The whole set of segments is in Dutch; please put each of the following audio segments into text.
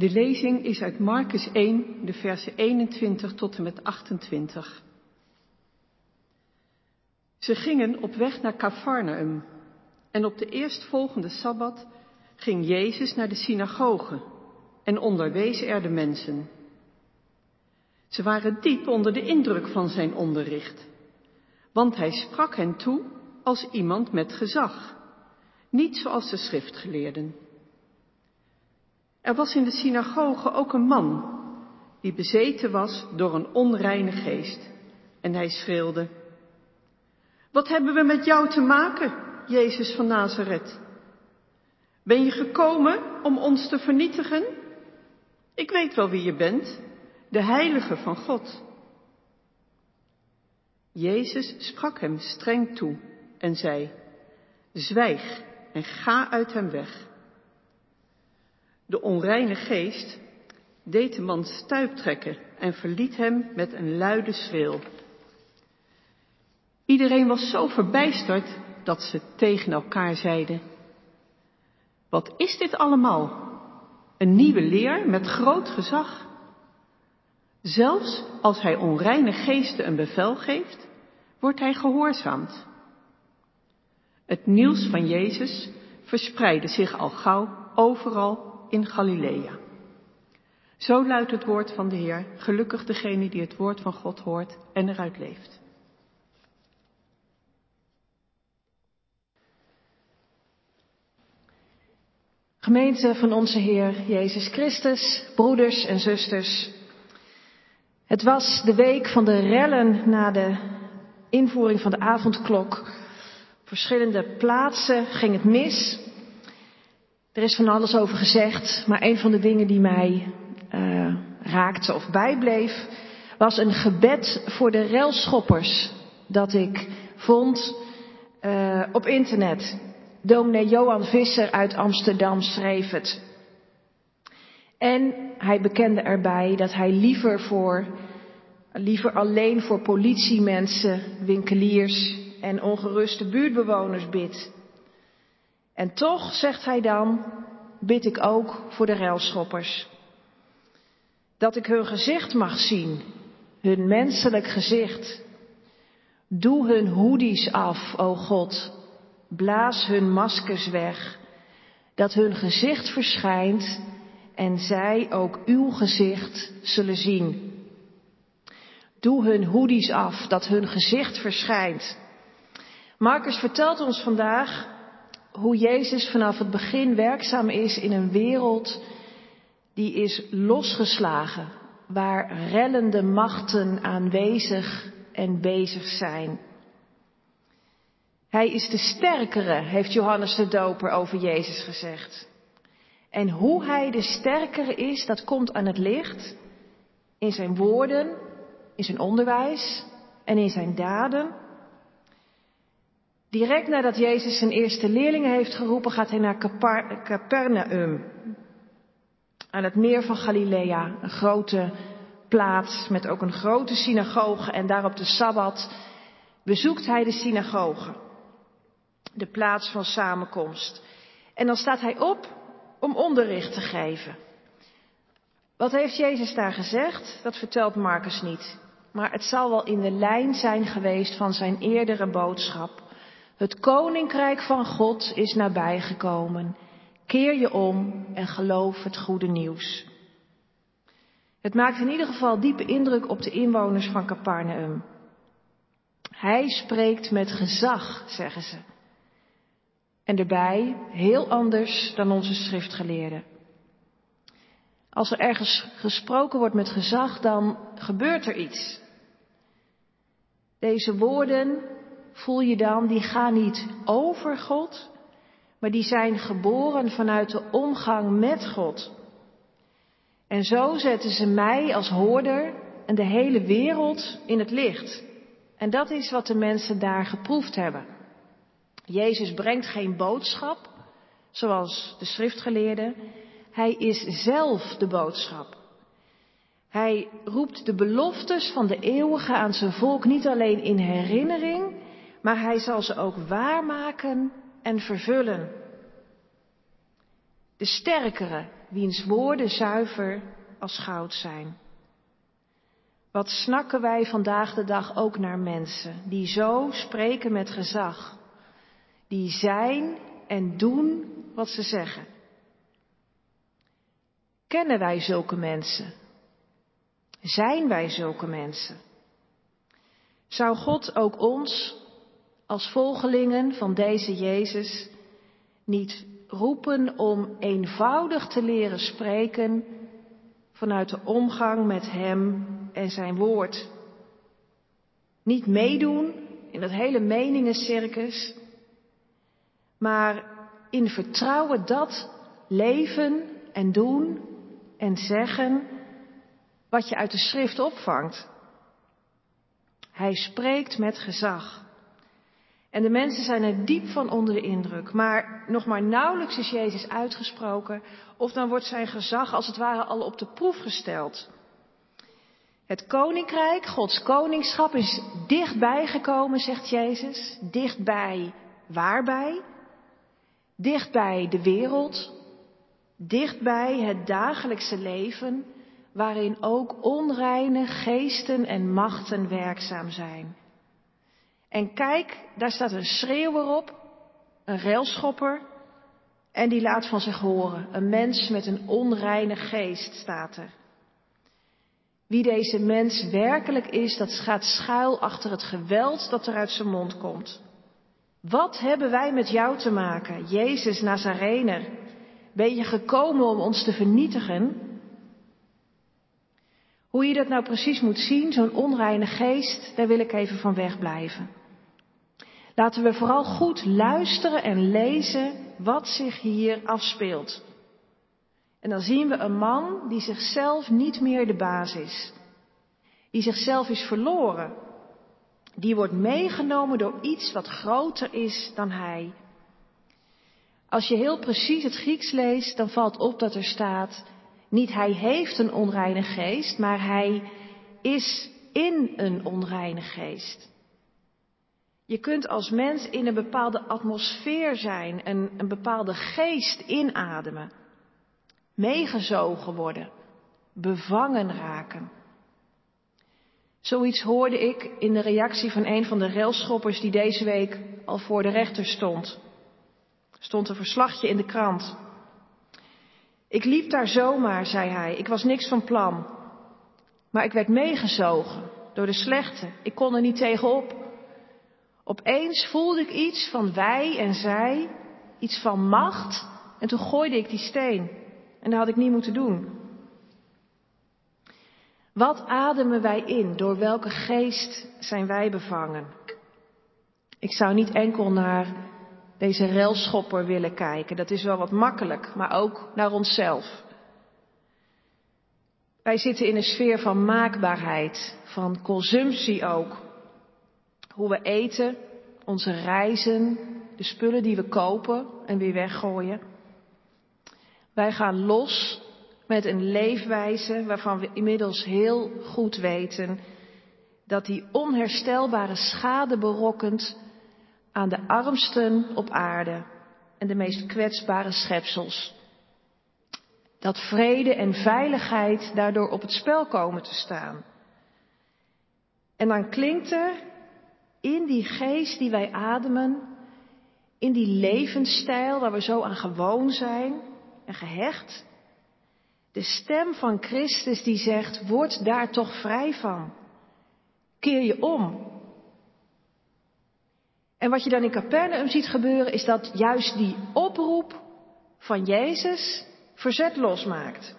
De lezing is uit Marcus 1, de versen 21 tot en met 28. Ze gingen op weg naar Cafarnaum en op de eerstvolgende Sabbat ging Jezus naar de synagoge en onderwees er de mensen. Ze waren diep onder de indruk van zijn onderricht, want hij sprak hen toe als iemand met gezag, niet zoals de schriftgeleerden. Er was in de synagoge ook een man die bezeten was door een onreine geest en hij schreeuwde, Wat hebben we met jou te maken, Jezus van Nazareth? Ben je gekomen om ons te vernietigen? Ik weet wel wie je bent, de heilige van God. Jezus sprak hem streng toe en zei, zwijg en ga uit hem weg. De onreine geest deed de man stuiptrekken en verliet hem met een luide schreeuw. Iedereen was zo verbijsterd dat ze tegen elkaar zeiden, wat is dit allemaal? Een nieuwe leer met groot gezag. Zelfs als hij onreine geesten een bevel geeft, wordt hij gehoorzaamd. Het nieuws van Jezus verspreidde zich al gauw overal in Galilea. Zo luidt het woord van de Heer, gelukkig degene die het woord van God hoort en eruit leeft. Gemeente van onze Heer Jezus Christus, broeders en zusters. Het was de week van de rellen na de invoering van de avondklok. Verschillende plaatsen ging het mis. Er is van alles over gezegd, maar een van de dingen die mij uh, raakte of bijbleef, was een gebed voor de relschoppers dat ik vond uh, op internet. Dominee Johan Visser uit Amsterdam schreef het. En hij bekende erbij dat hij liever voor, liever alleen voor politiemensen, winkeliers en ongeruste buurtbewoners bidt. En toch, zegt hij dan, bid ik ook voor de ruilschoppers. Dat ik hun gezicht mag zien, hun menselijk gezicht. Doe hun hoedies af, o God, blaas hun maskers weg, dat hun gezicht verschijnt en zij ook uw gezicht zullen zien. Doe hun hoedies af, dat hun gezicht verschijnt. Marcus vertelt ons vandaag hoe Jezus vanaf het begin werkzaam is in een wereld die is losgeslagen, waar rellende machten aanwezig en bezig zijn. Hij is de sterkere, heeft Johannes de Doper over Jezus gezegd. En hoe hij de sterkere is, dat komt aan het licht in zijn woorden, in zijn onderwijs en in zijn daden. Direct nadat Jezus zijn eerste leerlingen heeft geroepen, gaat hij naar Capernaum. Aan het meer van Galilea, een grote plaats met ook een grote synagoge. En daar op de Sabbat bezoekt hij de synagoge de plaats van samenkomst. En dan staat hij op om onderricht te geven. Wat heeft Jezus daar gezegd? Dat vertelt Marcus niet. Maar het zal wel in de lijn zijn geweest van zijn eerdere boodschap. Het koninkrijk van God is nabijgekomen. Keer je om en geloof het goede nieuws. Het maakt in ieder geval diepe indruk op de inwoners van Capernaum. Hij spreekt met gezag, zeggen ze. En erbij heel anders dan onze schriftgeleerden. Als er ergens gesproken wordt met gezag, dan gebeurt er iets. Deze woorden, voel je dan, die gaan niet over God, maar die zijn geboren vanuit de omgang met God. En zo zetten ze mij als hoorder en de hele wereld in het licht. En dat is wat de mensen daar geproefd hebben. Jezus brengt geen boodschap, zoals de schriftgeleerden. Hij is zelf de boodschap. Hij roept de beloftes van de eeuwige aan zijn volk niet alleen in herinnering, maar hij zal ze ook waarmaken en vervullen. de sterkere, wiens woorden zuiver als goud zijn. Wat snakken wij vandaag de dag ook naar mensen die zo spreken met gezag, die zijn en doen wat ze zeggen. Kennen wij zulke mensen? Zijn wij zulke mensen? Zou God ook ons als volgelingen van deze Jezus niet roepen om eenvoudig te leren spreken vanuit de omgang met Hem en Zijn woord? Niet meedoen in dat hele meningencircus, maar in vertrouwen dat leven en doen en zeggen wat je uit de schrift opvangt. Hij spreekt met gezag. En de mensen zijn er diep van onder de indruk. Maar nog maar nauwelijks is Jezus uitgesproken, of dan wordt zijn gezag als het ware al op de proef gesteld. Het koninkrijk, Gods koningschap, is dichtbij gekomen, zegt Jezus. Dichtbij waarbij? Dichtbij de wereld. Dichtbij het dagelijkse leven waarin ook onreine geesten en machten werkzaam zijn. En kijk, daar staat een schreeuwer op, een railschopper, en die laat van zich horen. Een mens met een onreine geest staat er. Wie deze mens werkelijk is, dat gaat schuil achter het geweld dat er uit zijn mond komt. Wat hebben wij met jou te maken, Jezus Nazarener? Ben je gekomen om ons te vernietigen? Hoe je dat nou precies moet zien, zo'n onreine geest, daar wil ik even van wegblijven. Laten we vooral goed luisteren en lezen wat zich hier afspeelt. En dan zien we een man die zichzelf niet meer de baas is. Die zichzelf is verloren. Die wordt meegenomen door iets wat groter is dan hij. Als je heel precies het Grieks leest, dan valt op dat er staat, niet hij heeft een onreine geest, maar hij is in een onreine geest. Je kunt als mens in een bepaalde atmosfeer zijn, een, een bepaalde geest inademen, meegezogen worden, bevangen raken. Zoiets hoorde ik in de reactie van een van de railschoppers die deze week al voor de rechter stond. Stond een verslagje in de krant. Ik liep daar zomaar, zei hij. Ik was niks van plan. Maar ik werd meegezogen door de slechte. Ik kon er niet tegenop. Opeens voelde ik iets van wij en zij, iets van macht. En toen gooide ik die steen. En dat had ik niet moeten doen. Wat ademen wij in? Door welke geest zijn wij bevangen? Ik zou niet enkel naar deze relschopper willen kijken. Dat is wel wat makkelijk, maar ook naar onszelf. Wij zitten in een sfeer van maakbaarheid, van consumptie ook. Hoe we eten, onze reizen, de spullen die we kopen en weer weggooien. Wij gaan los met een leefwijze waarvan we inmiddels heel goed weten dat die onherstelbare schade berokkent aan de armsten op aarde en de meest kwetsbare schepsels. Dat vrede en veiligheid daardoor op het spel komen te staan. En dan klinkt er in die geest die wij ademen, in die levensstijl waar we zo aan gewoon zijn en gehecht, de stem van Christus die zegt, word daar toch vrij van. Keer je om en wat je dan in Capernaum ziet gebeuren, is dat juist die oproep van Jezus verzet losmaakt.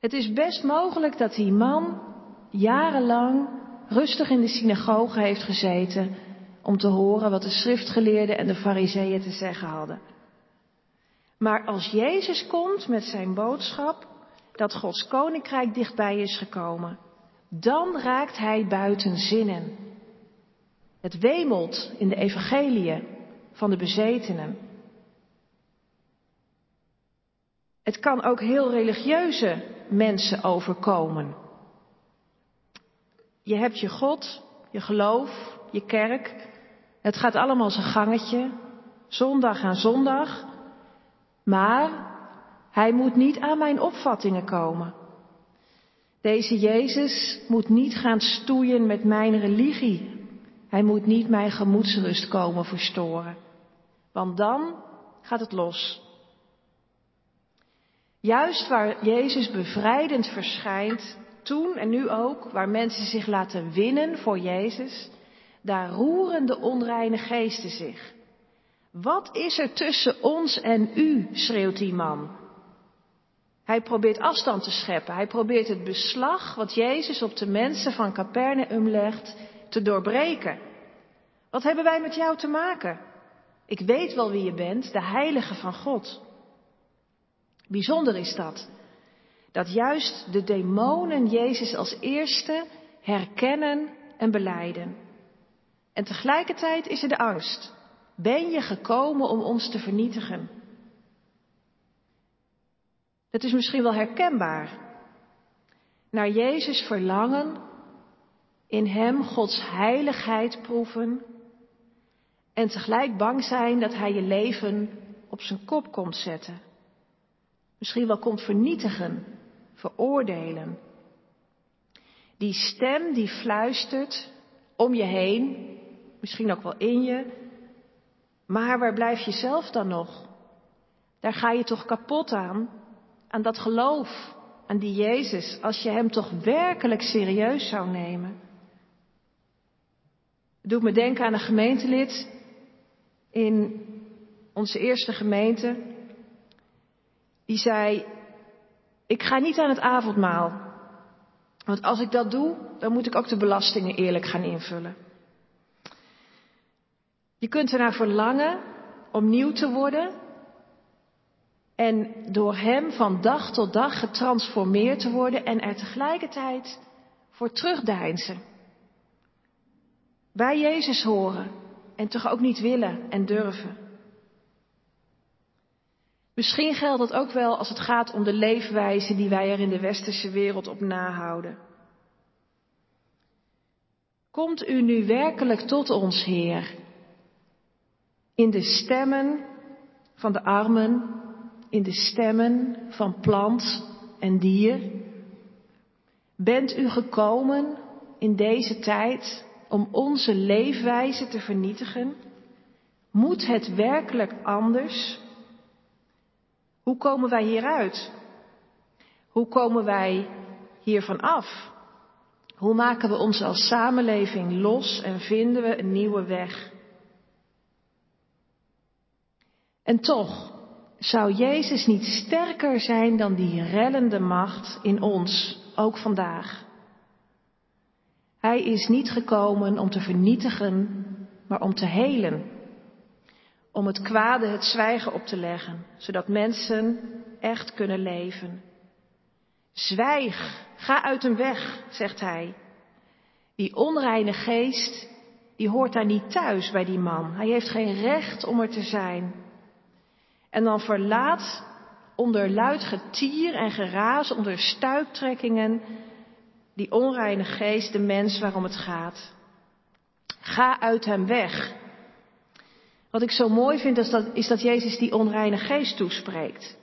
Het is best mogelijk dat die man jarenlang rustig in de synagoge heeft gezeten om te horen wat de schriftgeleerden en de fariseeën te zeggen hadden. Maar als Jezus komt met zijn boodschap dat Gods koninkrijk dichtbij is gekomen, dan raakt hij buiten zinnen. Het wemelt in de evangeliën van de bezetenen. Het kan ook heel religieuze mensen overkomen. Je hebt je God, je geloof, je kerk. Het gaat allemaal zijn gangetje, zondag aan zondag. Maar Hij moet niet aan mijn opvattingen komen. Deze Jezus moet niet gaan stoeien met mijn religie. Hij moet niet mijn gemoedsrust komen verstoren. Want dan gaat het los. Juist waar Jezus bevrijdend verschijnt, toen en nu ook, waar mensen zich laten winnen voor Jezus, daar roeren de onreine geesten zich. Wat is er tussen ons en u, schreeuwt die man. Hij probeert afstand te scheppen. Hij probeert het beslag wat Jezus op de mensen van Capernaum legt te doorbreken. Wat hebben wij met jou te maken? Ik weet wel wie je bent, de heilige van God. Bijzonder is dat. Dat juist de demonen Jezus als eerste herkennen en beleiden. En tegelijkertijd is er de angst. Ben je gekomen om ons te vernietigen? Het is misschien wel herkenbaar. Naar Jezus verlangen, in Hem Gods heiligheid proeven en tegelijk bang zijn dat Hij je leven op zijn kop komt zetten. Misschien wel komt vernietigen, veroordelen. Die stem die fluistert om je heen, misschien ook wel in je, maar waar blijf je zelf dan nog? Daar ga je toch kapot aan, aan dat geloof, aan die Jezus, als je Hem toch werkelijk serieus zou nemen. Het doet me denken aan een gemeentelid in onze eerste gemeente. Die zei, ik ga niet aan het avondmaal. Want als ik dat doe, dan moet ik ook de belastingen eerlijk gaan invullen. Je kunt ernaar verlangen om nieuw te worden en door Hem van dag tot dag getransformeerd te worden en er tegelijkertijd voor terugdeinzen. Bij Jezus horen en toch ook niet willen en durven. Misschien geldt dat ook wel als het gaat om de leefwijze die wij er in de westerse wereld op nahouden. Komt u nu werkelijk tot ons, Heer, in de stemmen van de armen, in de stemmen van plant en dier? Bent u gekomen in deze tijd om onze leefwijze te vernietigen? Moet het werkelijk anders? Hoe komen wij hieruit? Hoe komen wij hiervan af? Hoe maken we ons als samenleving los en vinden we een nieuwe weg? En toch zou Jezus niet sterker zijn dan die rellende macht in ons, ook vandaag. Hij is niet gekomen om te vernietigen, maar om te helen. Om het kwade het zwijgen op te leggen, zodat mensen echt kunnen leven. Zwijg, ga uit hem weg, zegt hij. Die onreine geest, die hoort daar niet thuis bij die man. Hij heeft geen recht om er te zijn. En dan verlaat onder luid getier en geraas, onder stuiptrekkingen, die onreine geest de mens waarom het gaat. Ga uit hem weg. Wat ik zo mooi vind is dat, is dat Jezus die onreine geest toespreekt.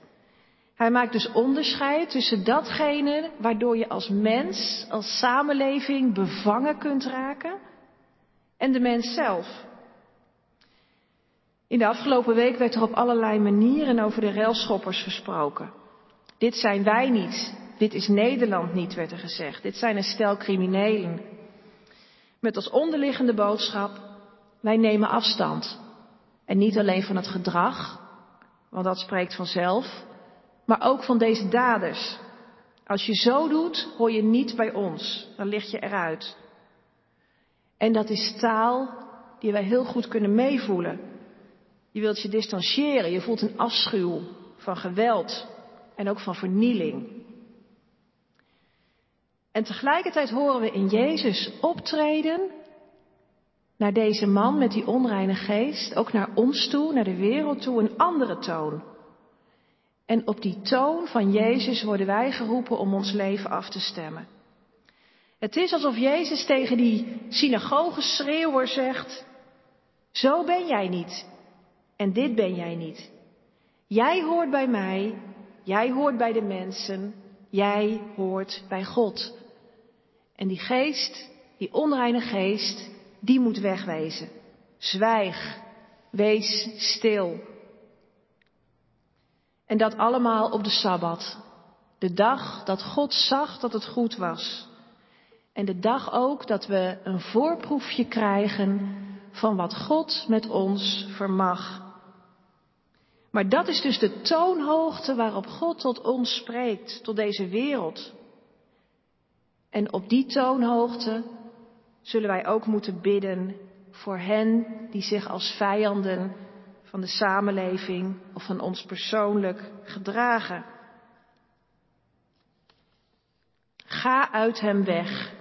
Hij maakt dus onderscheid tussen datgene waardoor je als mens, als samenleving bevangen kunt raken en de mens zelf. In de afgelopen week werd er op allerlei manieren over de railschoppers gesproken. Dit zijn wij niet. Dit is Nederland niet, werd er gezegd. Dit zijn een stel criminelen. Met als onderliggende boodschap, wij nemen afstand. En niet alleen van het gedrag, want dat spreekt vanzelf, maar ook van deze daders. Als je zo doet, hoor je niet bij ons. Dan lig je eruit. En dat is taal die wij heel goed kunnen meevoelen. Je wilt je distancieren. Je voelt een afschuw van geweld en ook van vernieling. En tegelijkertijd horen we in Jezus optreden naar deze man met die onreine geest, ook naar ons toe, naar de wereld toe, een andere toon. En op die toon van Jezus worden wij geroepen om ons leven af te stemmen. Het is alsof Jezus tegen die synagogeschreeuwer zegt, zo ben jij niet. En dit ben jij niet. Jij hoort bij mij Jij hoort bij de mensen, jij hoort bij God. En die geest, die onreine geest, die moet wegwezen. Zwijg, wees stil. En dat allemaal op de Sabbat. De dag dat God zag dat het goed was. En de dag ook dat we een voorproefje krijgen van wat God met ons vermag. Maar dat is dus de toonhoogte waarop God tot ons spreekt, tot deze wereld. En op die toonhoogte zullen wij ook moeten bidden voor hen die zich als vijanden van de samenleving of van ons persoonlijk gedragen. Ga uit hem weg.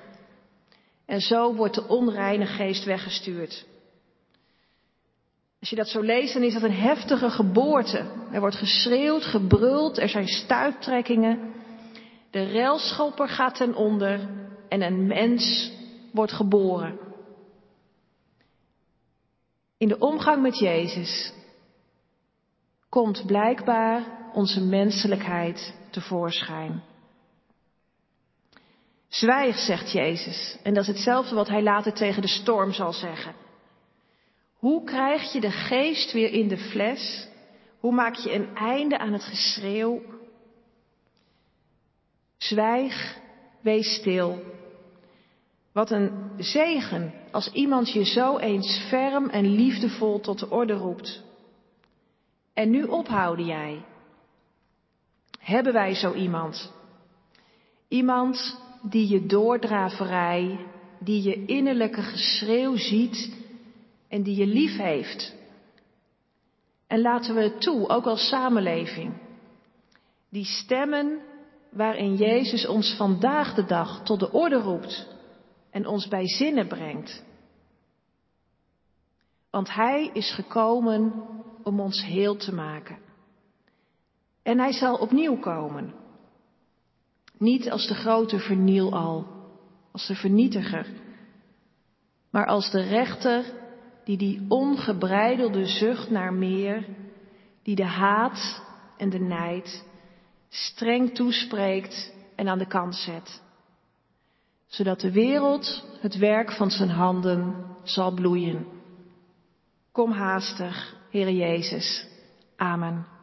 En zo wordt de onreine geest weggestuurd. Als je dat zo leest, dan is dat een heftige geboorte. Er wordt geschreeuwd, gebruld, er zijn stuiptrekkingen. De railschopper gaat ten onder en een mens wordt geboren. In de omgang met Jezus komt blijkbaar onze menselijkheid tevoorschijn. Zwijg, zegt Jezus. En dat is hetzelfde wat hij later tegen de storm zal zeggen. Hoe krijg je de geest weer in de fles? Hoe maak je een einde aan het geschreeuw? Zwijg, wees stil. Wat een zegen als iemand je zo eens ferm en liefdevol tot de orde roept. En nu ophouden jij. Hebben wij zo iemand? Iemand die je doordraverij, die je innerlijke geschreeuw ziet en die je lief heeft. En laten we het toe, ook als samenleving. Die stemmen waarin Jezus ons vandaag de dag tot de orde roept en ons bij zinnen brengt. Want Hij is gekomen om ons heel te maken. En Hij zal opnieuw komen. Niet als de grote vernieal, als de vernietiger, maar als de rechter die die ongebreidelde zucht naar meer, die de haat en de nijd streng toespreekt en aan de kant zet, zodat de wereld het werk van zijn handen zal bloeien. Kom haastig, Heer Jezus. Amen.